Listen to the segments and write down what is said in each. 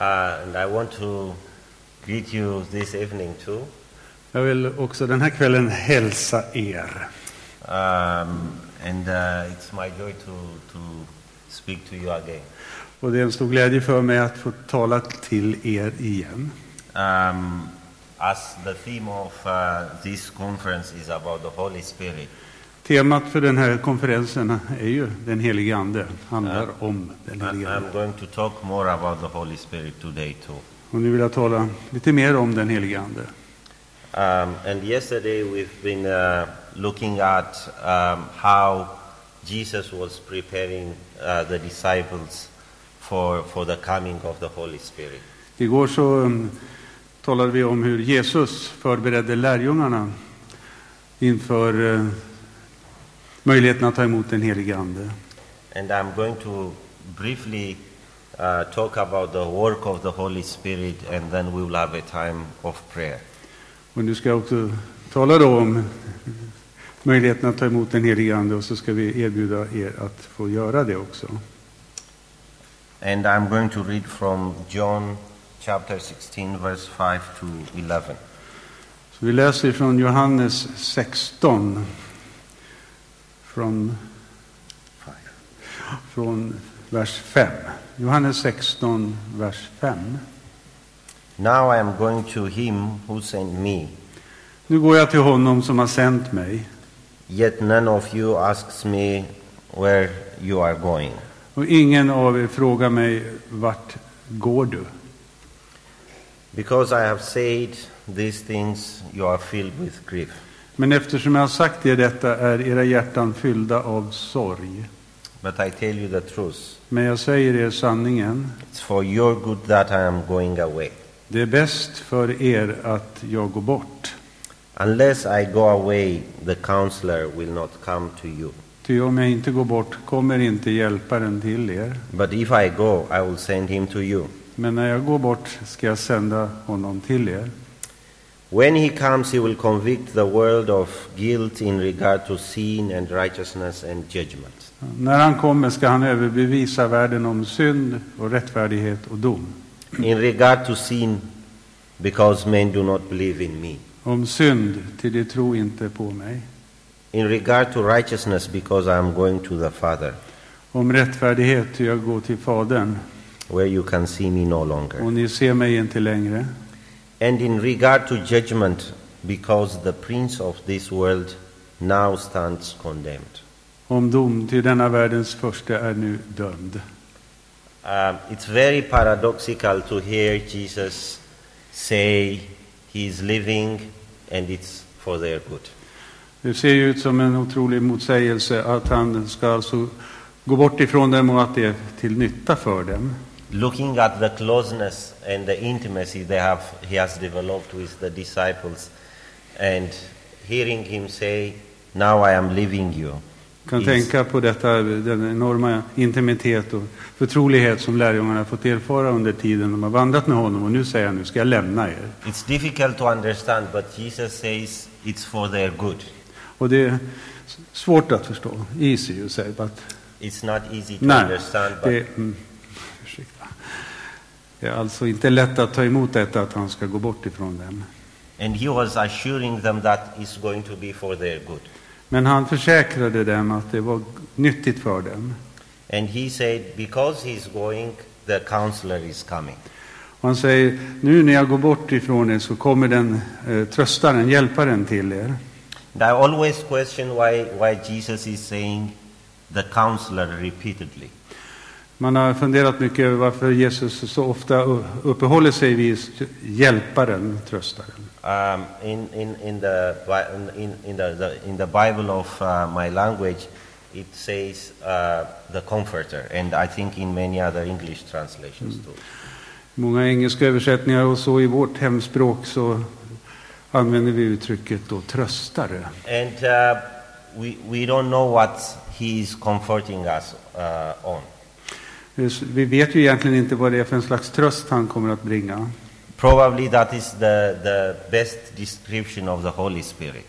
Uh, and I want to greet you this evening too. Jag vill också den här kvällen hälsa er. Um, and uh, it's my joy to, to speak to you again. Och det är en stor glädje för mig att få tala till er igen. Um, as the theme of uh, this conference is about the Holy Spirit, Temat för den här konferensen är ju den helige Ande, handlar om den helige I'm Ande. going to talk more about the Holy Spirit today too. Och nu vill jag tala lite mer om den helige Ande. Um, and yesterday we've been uh, looking at um, how Jesus was preparing uh, the disciples for, for the coming of the Holy Spirit. Igår så um, talade vi om hur Jesus förberedde lärjungarna inför uh, möjligheten att ta emot den helige Ande. And I'm going to briefly uh, talk about the work of the Holy Spirit, and then we will have a time of prayer. Och nu ska jag också tala då om möjligheten att ta emot den helige Ande och så ska vi erbjuda er att få göra det också. And I'm going to read from John chapter 16, verse 5 to 11. Så vi läser från Johannes 16. Från, från vers 5. Johannes 16, vers 5. Now I am going to him who sent me, Nu går jag till honom som har sänt mig. yet none of you asks me where you are going. Och ingen av er frågar mig, vart går du? Because I have said these things, you are filled with grief. Men eftersom jag har sagt er detta är era hjärtan fyllda av sorg. But I tell you the truth. Men jag säger er sanningen. It's for your good that I am going away. Det är bäst för er att jag går bort. Unless I go away, the counselor will not come to you. Ty om jag inte går bort kommer inte hjälparen till er. But if I go, I will send him to you. Men när jag går bort ska jag sända honom till er. When he comes, he will convict the world of guilt in regard to sin and righteousness and judgment. När han kommer ska han överbevisa världen om synd och rättfärdighet och dom. In regard to sin, because men do not believe in me. Om synd, till de tror inte på mig. In regard to righteousness, because I am going to the Father, Om rättfärdighet, jag går till Fadern where you can see me no longer. och ni ser mig inte längre. And in regard to judgment, because the prince of this world now stands condemned. Om dom, ty denna världens första är nu dömd. Um, it's very paradoxical to hear Jesus say he is living and it's for their good. Det ser ju ut som en otrolig motsägelse att han ska alltså gå bort ifrån dem och att det är till nytta för dem. Looking at the closeness and the intimacy they have, he has developed with the disciples, and hearing him say, "Now I am leaving you," kan is- tänka på detta, den enorma intimitet och förtrolighet som lärjungarna fått erfara under tiden de har vandrat med honom. Och nu säger han, nu ska jag lämna er. It's difficult to understand, but Jesus says it's for their good. Och det är svårt att förstå. Easy you say, but... It's not easy to Nej, understand, but det, mm. Det är alltså inte lätt att ta emot detta att han ska gå bort ifrån dem. and he was assuring them that it's going to be for their good. Men han försäkrade dem att det var nyttigt för dem. And he said, because he's going, the counselor is coming. Och han säger, nu när jag går bort ifrån er så kommer den eh, tröstaren, hjälparen till er. And I always question why, why Jesus is saying the counselor repeatedly. Man har funderat mycket över varför Jesus så ofta uppehåller sig vid hjälparen, tröstaren. Um, in, in, in, the, in, in, the, the, in the Bible of uh, my language, it says uh, the comforter, and I think in many other English translations too. I många engelska översättningar och så i vårt hemspråk så använder vi uttrycket då tröstare. And uh, we, we don't know what he is comforting us uh, on. Vi vet ju egentligen inte vad det är för en slags tröst han kommer att bringa. Probably that is the, the best description of the Holy Spirit.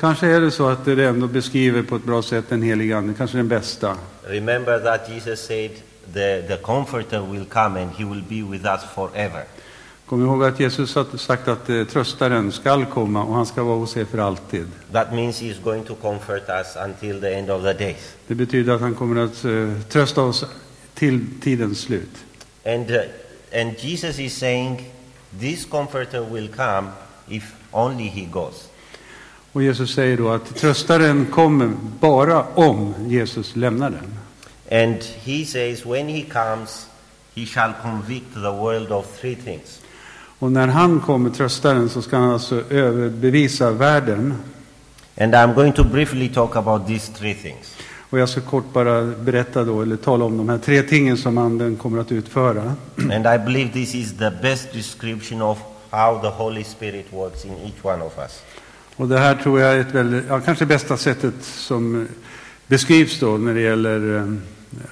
Kanske är det så att det ändå beskriver på ett bra sätt den heliga Ande, kanske den bästa. Remember that Jesus said, the, the Comforter will come and he will be with us forever. Kom ihåg att Jesus har sagt att eh, tröstaren skall komma och han ska vara hos er för alltid. That means he's going to comfort us until the end of the days. Det betyder att han kommer att eh, trösta oss till tidens slut. And, uh, and Jesus is saying, this Comforter will come if only he goes. Och Jesus säger då att tröstaren kommer bara om Jesus lämnar den. And he says, when he comes, he shall convict the world of three things. Och när han kommer, tröstaren, så ska han alltså överbevisa världen. And I'm going to briefly talk about these three things. Och jag ska kort bara berätta då, eller tala om de här tre tingen som anden kommer att utföra. And I believe this is the best description of how the Holy Spirit works in each one of us. Och det här tror jag är ett väldigt, ja, kanske bästa sättet som beskrivs då när det gäller eh,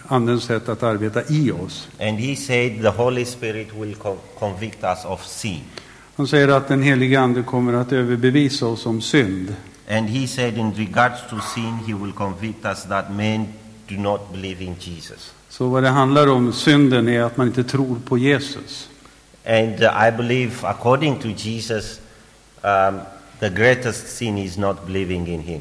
andens sätt att arbeta i oss. And he said the Holy Spirit will co- convict us of sin. Han säger att den helige ande kommer att överbevisa oss om synd. And he said in regards to sin, he will convict us that men do not believe in Jesus. Så vad det handlar om, synden, är att man inte tror på Jesus. And uh, I believe, according to Jesus, um, the greatest sin is not believing in him.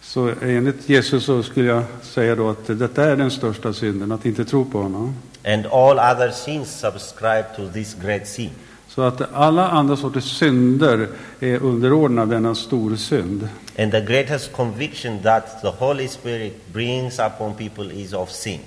Så enligt Jesus så skulle jag säga då att detta är den största synden, att inte tro på honom. And all other sins subscribe to this great sin. Så att alla andra sorters synder är underordnade denna stor synd. And the greatest conviction that the Holy Spirit brings upon people is of sin.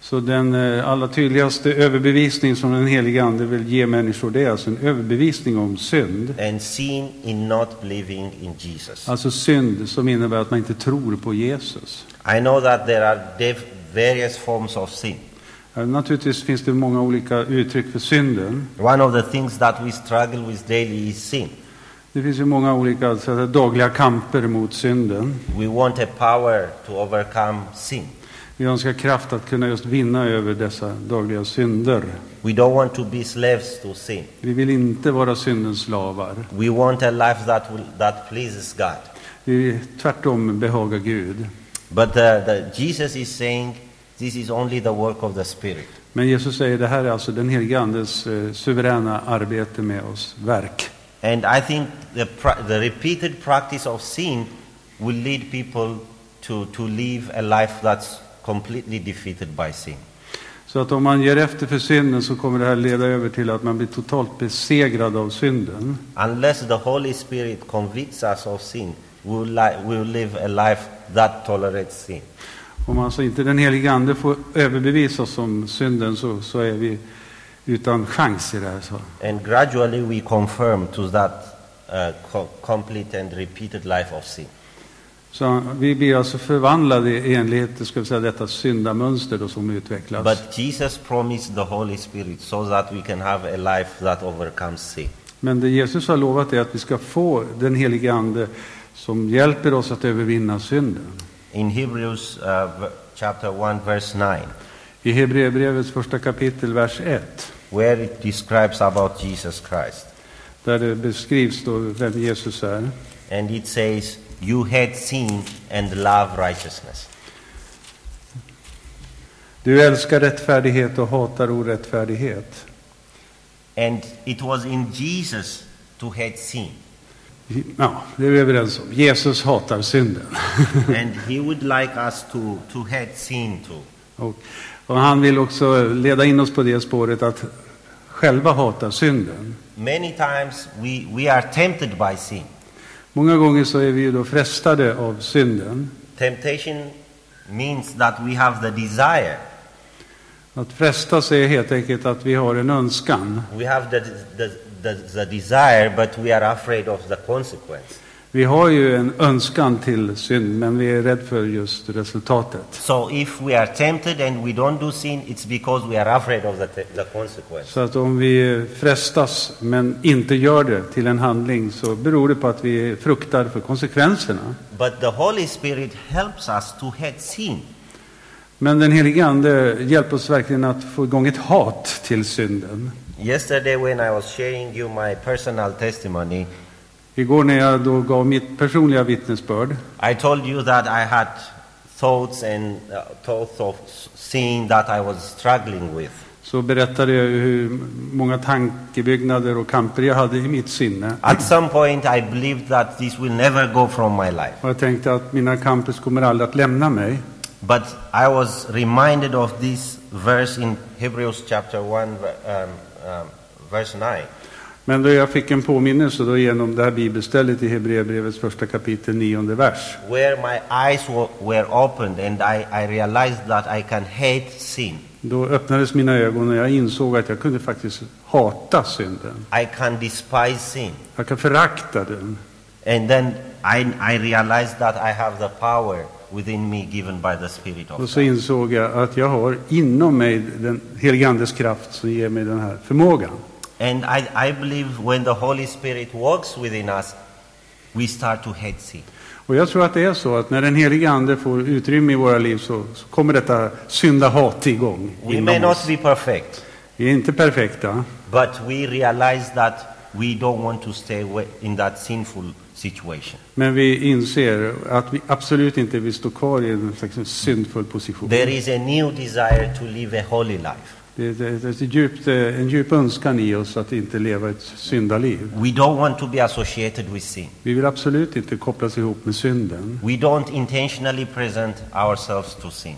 Så den eh, allra tydligaste överbevisning som den helige Ande vill ge människor, det är alltså en överbevisning om synd. And sin in not believing in Jesus. Alltså synd som innebär att man inte tror på Jesus. I know that there are various forms of sin. Eh, Naturligtvis finns det många olika uttryck för synden. One of the things that we struggle with daily is sin. Det finns ju många olika säga, dagliga kamper mot synden. We want a power to overcome sin. Vi önskar kraft att kunna just vinna över dessa dagliga synder. We don't want to be slaves to sin. Vi vill inte vara syndens slavar. We want a life that, will, that pleases God. Vi tvärtom behaga Gud. But the, the, Jesus is saying this is only the work of the Spirit. Men Jesus säger det här är alltså den helige Andes eh, suveräna arbete med oss, verk. And I think the, the repeated practice of sin will lead people to, to live a life that's completely defeated by sin. Så att om man ger efter för synden så kommer det här leda över till att man blir totalt besegrad av synden. Unless the Holy Spirit convicts us of sin, we will, we will live a life that tolerates sin. Om alltså inte den helige Ande får överbevisa oss om synden så, så är vi utan chans i det här. Så. And gradually we confirm to that uh, co- complete and repeated life of sin. Så vi blir alltså förvandlade i enlighet ska vi säga, detta syndamönster då som utvecklas. But Jesus promised the Holy Spirit so that we can have a life that overcomes sin. Men det Jesus har lovat är att vi ska få den helige Ande som hjälper oss att övervinna synden. In Hebrews uh, chapter 1, verse 9, I Hebreerbrevets första kapitel, vers 1, where it describes about Jesus Christ. där det beskrivs då vem Jesus är. And it says, You hate sin and love righteousness. Du älskar rättfärdighet och hatar orättfärdighet. And it was in Jesus to hate sin. Ja, det är vi överens om. Jesus hatar synden. and he would like us to, to hate sin too. Och, och han vill också leda in oss på det spåret att själva hata synden. Many times we, we are tempted by sin. Många gånger så är vi ju då frestade av synden. Temptation means that we have the desire. Att frestas är helt enkelt att vi har en önskan. We have the, the, the, the desire, but we are afraid of the consequence. Vi har ju en önskan till synd, men vi är rädda för just resultatet. So if we are tempted and we don't do sin, it's because we are afraid of the, the consequence. Så att om vi frestas men inte gör det till en handling så beror det på att vi fruktar för konsekvenserna. But the Holy Spirit helps us to hate sin. Men den helige Ande hjälper oss verkligen att få igång ett hat till synden. Yesterday, when I was sharing you my personal testimony, Igår när jag då gav mitt personliga vittnesbörd I told you that I had thoughts and uh, thoughts of sin that I was struggling with. så berättade jag hur många tankebyggnader och kamper jag hade i mitt sinne. At some point, I believed that this will never go from my life. Och jag tänkte att mina campus kommer aldrig att lämna mig. But I was reminded of this verse in Hebrews chapter 1, um, um, verse 9. Men då jag fick en påminnelse då genom det här bibelstället i Hebreerbrevets första kapitel, nionde vers. where my eyes were, were opened and I, I realized that I can hate sin. Då öppnades mina ögon och jag insåg att jag kunde faktiskt hata synden. I can despise sin. Jag kan förakta den. And then I, I realized that I have the power within me given by the Spirit of Och så God. insåg jag att jag har inom mig den helige Andes kraft som ger mig den här förmågan. And I, I believe when the Holy Spirit works within us, we start to hate sin. Och jag tror att det är så att när den helige Ande får utrymme i våra liv så, så kommer detta syndahat igång We may inom not oss. be perfect, Vi är inte perfekta, but we realize that we don't want to stay wa- in that sinful situation. men vi inser att vi absolut inte vill stå kvar i en slags syndfull position. There is a new desire to live a holy life. Det är det är djupt, eh, en djup önskan i oss att inte leva ett syndaliv. We don't want to be associated with sin. Vi vill absolut inte kopplas ihop med synden. We don't intentionally present ourselves to sin.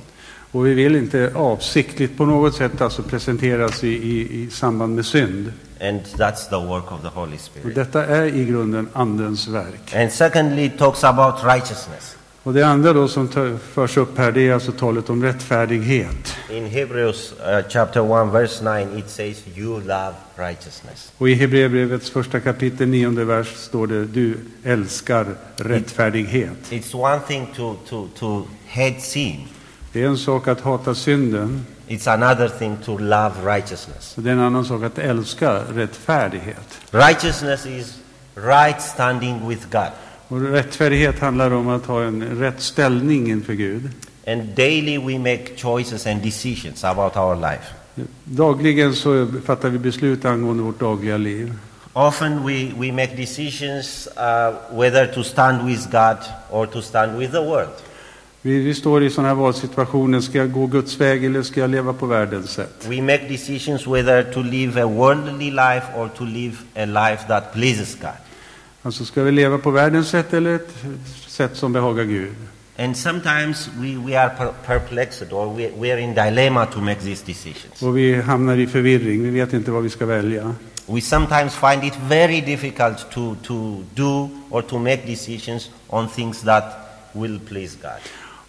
Och vi vill inte avsiktligt på något sätt alltså presenteras i, i, i samband med synd. And that's the work of the Holy Och Spirit. detta är i grunden Andens verk. And secondly, it talks about righteousness. Och det andra då som tar- förs upp här, det är alltså talet om rättfärdighet. In Hebrews uh, chapter 1, verse 9, it says, You love righteousness. Och i Hebreerbrevets första kapitel, nionde vers, står det du älskar rättfärdighet. It's one thing to, to, to hate sin, Det är en sak att hata synden, it's another thing to love righteousness. det är en annan sak att älska rättfärdighet. Righteousness is right standing with God. Och rättfärdighet handlar om att ha en rätt ställning inför Gud. And daily we make choices and decisions about our life. Dagligen så fattar vi beslut angående vårt dagliga liv. Often we, we make decisions uh, whether to stand with God or to stand with the world. Vi, vi står i sådana här valsituationer. Ska jag gå Guds väg eller ska jag leva på världens sätt? We make decisions whether to live a worldly life or to live a life that pleases God. Alltså ska vi leva på världens sätt eller ett sätt som behagar Gud? And sometimes we, we are per- perplexed or we, we are in dilemma to make these decisions. Och vi hamnar i förvirring. Vi vet inte vad vi ska välja. We sometimes find it very difficult to, to do or to make decisions on things that will please God.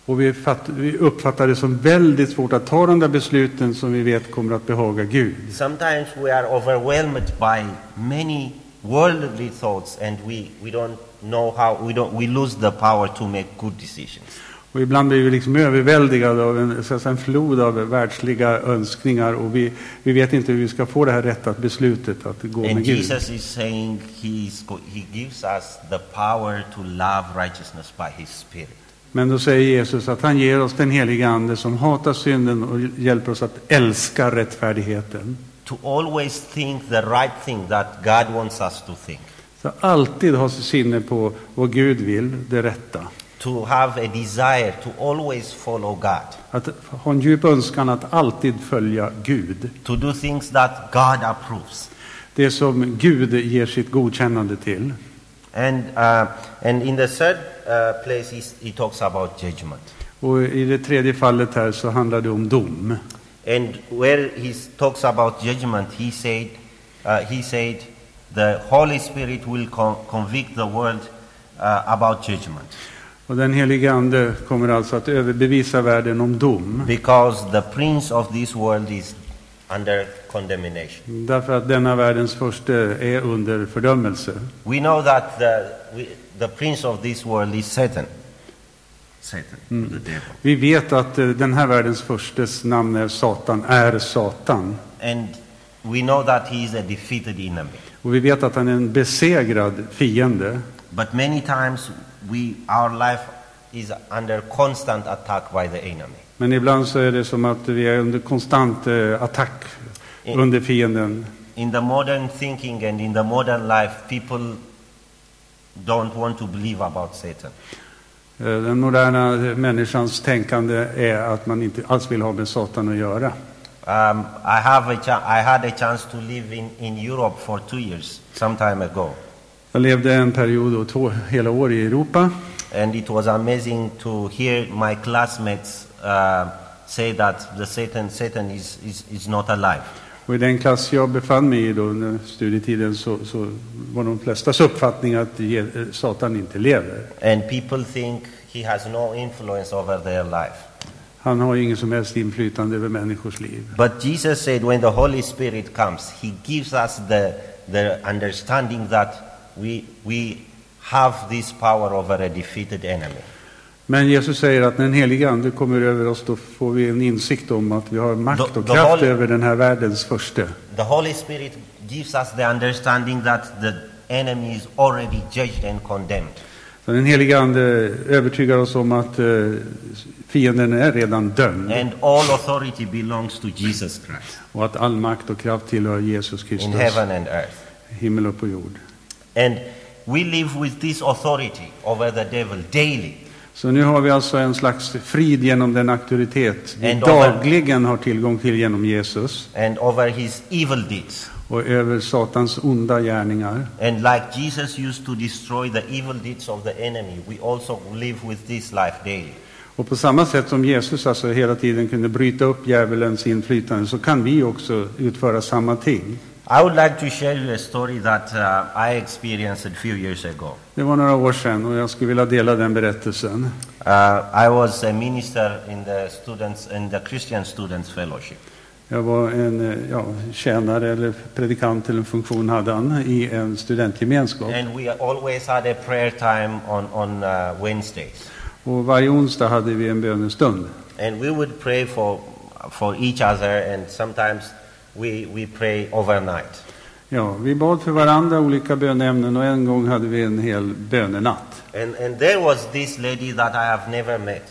Och vi, fatt, vi uppfattar det som väldigt svårt att ta de där besluten som vi vet kommer att behaga Gud. Sometimes we are overwhelmed by many worldly thoughts and we, we don't know how, we, don't, we lose the power to make good decisions. Och ibland blir vi liksom överväldigade av en, så en flod av världsliga önskningar och vi, vi vet inte hur vi ska få det här rätta beslutet att gå med And Gud. Jesus is saying he's go, he gives us the power to love righteousness by his spirit. Men då säger Jesus att han ger oss den heliga Ande som hatar synden och hjälper oss att älska rättfärdigheten. To always think the right thing that God wants us to think. Så alltid ha sinne på vad Gud vill, det rätta. To have a desire to always follow God. Att ha en djup önskan att alltid följa Gud. To do things that God approves. Det som Gud ger sitt godkännande till. And, uh, and in the third uh, place, he talks about judgment. Och i det tredje fallet här så handlar det om dom. And where he talks about judgment, he said, uh, he said, the Holy Spirit will con- convict the world uh, about judgment Och den helige Ande kommer alltså att överbevisa världen om dom. because the prince of this world is under condemnation. Därför att denna världens första är under fördömelse. We know that the, we, the prince of this world is Satan. Satan, the devil. Vi vet att eh, den här världens förstes namn är Satan, är Satan. And we know that he is a defeated enemy. Och vi vet att han är en besegrad fiende. But many times we, our life is under constant attack by the enemy. Men ibland så är det som att vi är under konstant eh, attack under fienden. In the modern thinking and in the modern life, people don't want to believe about Satan. Eh, Den moderna människans tänkande är att man inte alls vill ha med Satan att göra. Um, I, have a I had a chance to live in, in Europe for two years, some time ago. Jag levde en period och två hela år i Europa. And it was amazing to hear my classmates Uh, say that the Satan, Satan is, is, is not alive. Och i den klass jag befann mig i då, under studietiden så, så var de flestas uppfattning att Je- eh, Satan inte lever. And people think he has no influence over their life. Han har ingen som helst inflytande över människors liv. But Jesus said when the Holy Spirit comes, he gives us the, the understanding that we, we have this power over a defeated enemy. Men Jesus säger att när den helige Ande kommer över oss då får vi en insikt om att vi har makt och the kraft Holy- över den här världens första. The Holy Spirit gives us the understanding that the enemy is already judged and condemned. Så den helige Ande övertygar oss om att eh, fienden är redan dömd And all authority belongs to Jesus Christ och att all makt och kraft tillhör Jesus in Kristus, heaven and earth. himmel och på jord. And we live with this authority over the devil daily. Så nu har vi alltså en slags frid genom den auktoritet vi And over- dagligen har tillgång till genom Jesus and over his evil deeds. och över Satans onda gärningar. And like Jesus used to destroy the evil deeds of the enemy, we also live with this life daily. Och på samma sätt som Jesus alltså hela tiden kunde bryta upp djävulens inflytande så kan vi också utföra samma ting. I would like to share you a story that uh, I experienced a few years ago. Det var några år sedan och jag skulle vilja dela den berättelsen. Uh, I was a minister in the students in the Christian Students Fellowship, Jag var en eh, ja, tjänare eller predikant eller en funktion hade han i en studentgemenskap. and we always had a prayer time on on uh, Wednesdays, Och varje onsdag hade vi en bönestund. and we would pray for for each other, and sometimes we we pray overnight. Ja, vi bad för varandra olika böneämnen och en gång hade vi en hel bönenatt. And and there was this lady that I have never met,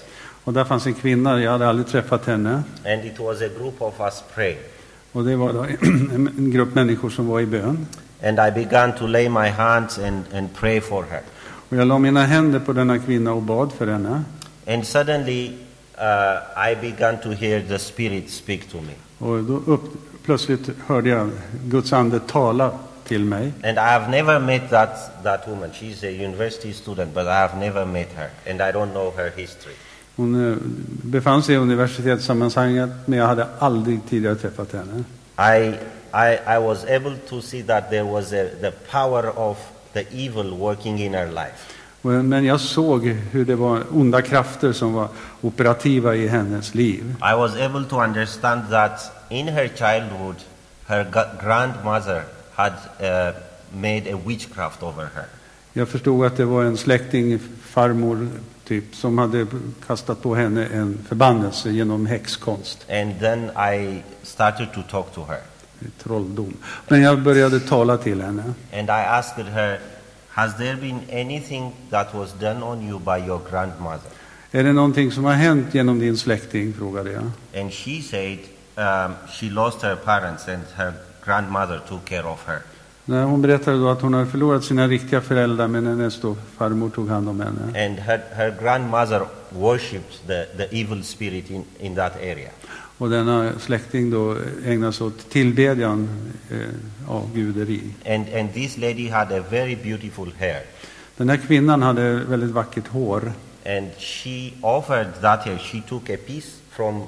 Och där fanns en kvinna, jag hade aldrig träffat henne. and it was a group of us praying. Och det var då en grupp människor som var i bön. And I began to lay my hands and, and pray for her. Och jag la mina händer på denna kvinna och bad för henne. And suddenly, uh, I began to hear the Spirit speak to me. Och då upp, plötsligt hörde jag Guds ande tala till mig. And I have never met that, that woman. She's a university student, but I have never met her. And I don't know her history. Hon eh, befann sig i universitetssammanhanget men jag hade aldrig tidigare träffat henne. I, I, I was able to see that there was a, the power of the evil working in her life. Men jag såg hur det var onda krafter som var operativa i hennes liv. I was able to understand that in her childhood, her grandmother had uh, made a witchcraft over her. Jag förstod att det var en släkting, farmor typ, som hade kastat på henne en förbannelse genom häxkonst, And then I started to talk to her. trolldom. Men jag började tala till henne. And I asked her, Has there been anything that was done on you by your grandmother? Är det någonting som har hänt genom din släkting? frågade jag. And she said um, she lost her parents and her grandmother took care of her. När hon berättade då att hon hade förlorat sina riktiga föräldrar men hennes då farmor tog hand om henne. And her, her grandmother worshipped the, the evil spirit in, in that area. Och denna släkting då ägnade sig åt tillbedjan eh, av guderi. And, and this lady had a very beautiful hair. Den här kvinnan hade väldigt vackert hår. And she offered that hair. She took a piece from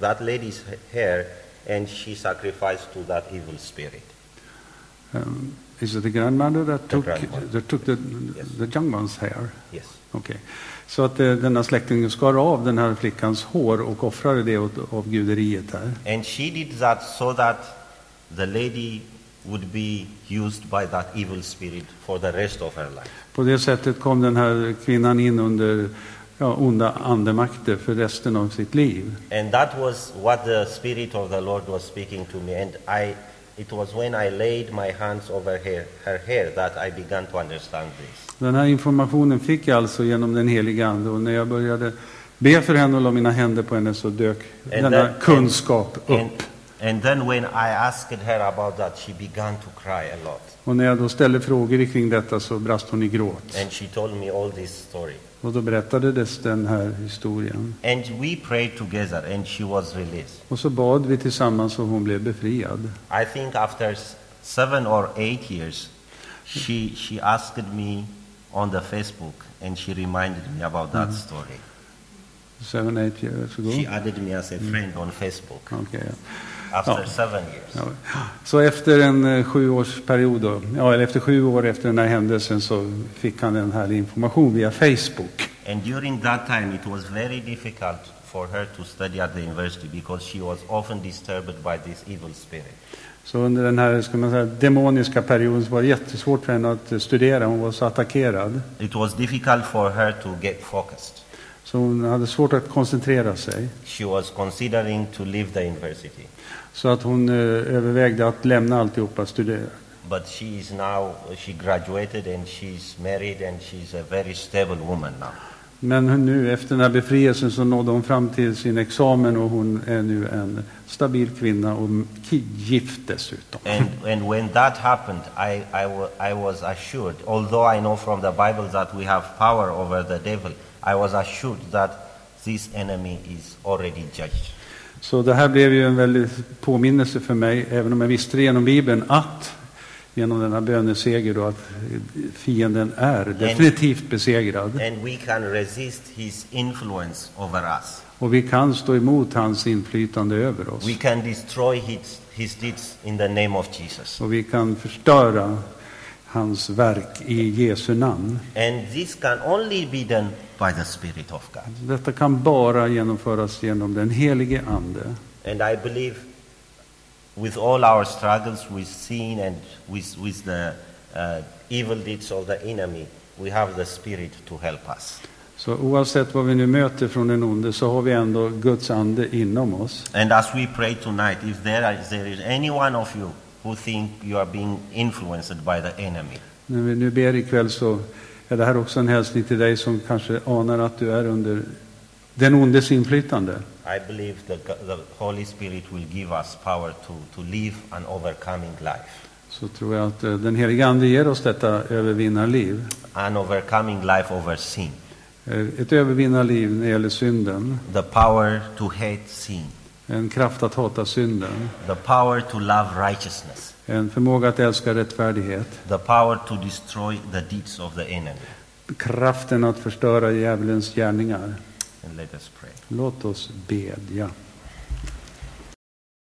that lady's hair and she sacrificed to that evil spirit. Um, is it the grandmother that The took, grandmother. that took the, Yes. the young one's hair? Yes. Okej. Så att eh, denna släkting skar av den här flickans hår och offrade det åt av guderiet här. And she did that so that the lady would be used by that evil spirit for the rest of her life. På det sättet kom den här kvinnan in under ja, onda andemakter för resten av sitt liv. And that was what the Spirit of the Lord was speaking to me. And I, it was when I laid my hands over her, her hair that I began to understand this. Den här informationen fick jag alltså genom den heliga Ande och när jag började be för henne och la mina händer på henne så dök And denna that- kunskap And, upp. And then when I asked her about that, she began to cry a lot. Och när jag då ställde frågor kring detta så brast hon i gråt. And she told me all this story. Och då berättades den här historien. And we prayed together and she was released. Och så bad vi tillsammans och hon blev befriad. I think after seven or eight years, she, she asked me on the Facebook and she reminded me about that story. Seven, eight years ago. She added me as a friend on Facebook ja. After seven years. Ja. Så efter en eh, sjuårsperiod, då, ja, eller efter sju år efter den här händelsen så fick han den här information via Facebook. And during that time, it was very difficult for her to study at the university because she was often disturbed by this evil spirit. Så under den här ska man säga, demoniska perioden var det jättesvårt för henne att studera. Hon var så attackerad. It was difficult for her to get focused. Så hon hade svårt att koncentrera sig. She was considering to leave the university. Så att hon eh, övervägde att lämna alltihopa och studera. But she is now, she graduated and she's married and she's a very stable woman now. Men nu efter den här befrielsen så nådde hon fram till sin examen och hon är nu en stabil kvinna och gift dessutom. And, and when that happened, I, I, I was assured, although I know from the Bible that we have power over the devil, I was assured that this enemy is already judged. Så det här blev ju en väldig påminnelse för mig, även om jag visste det genom Bibeln, att genom denna böneseger då att fienden är definitivt besegrad. And we can resist his influence over us. Och vi kan stå emot hans inflytande över oss. We can destroy his, his deeds in the name of Jesus. Och vi kan förstöra hans verk i Jesu namn. And this can only be done by the Spirit of God. Detta kan bara genomföras genom den helige Ande. And I believe with all our struggles with sin and with, with the uh, evil deeds of the enemy, we have the Spirit to help us. Så oavsett vad vi nu möter från den onde så har vi ändå Guds ande inom oss. And as we pray tonight, if there, are, there is any one of you who think you are being influenced by the enemy, När vi nu ber ikväll så är det här också en hälsning till dig som kanske anar att du är under den ondes inflytande. I believe the, the Holy Spirit will give us power to, to live an overcoming life. Så tror jag att eh, den helige Ande ger oss detta övervinnarliv. An overcoming life over sin. Eh, Ett övervinnarliv när det gäller synden. The power to hate sin. En kraft att hata synden. The power to love righteousness. En förmåga att älska rättfärdighet. The power to destroy the deeds of the enemy. Kraften att förstöra djävulens gärningar. And let us pray. Låt oss bedja.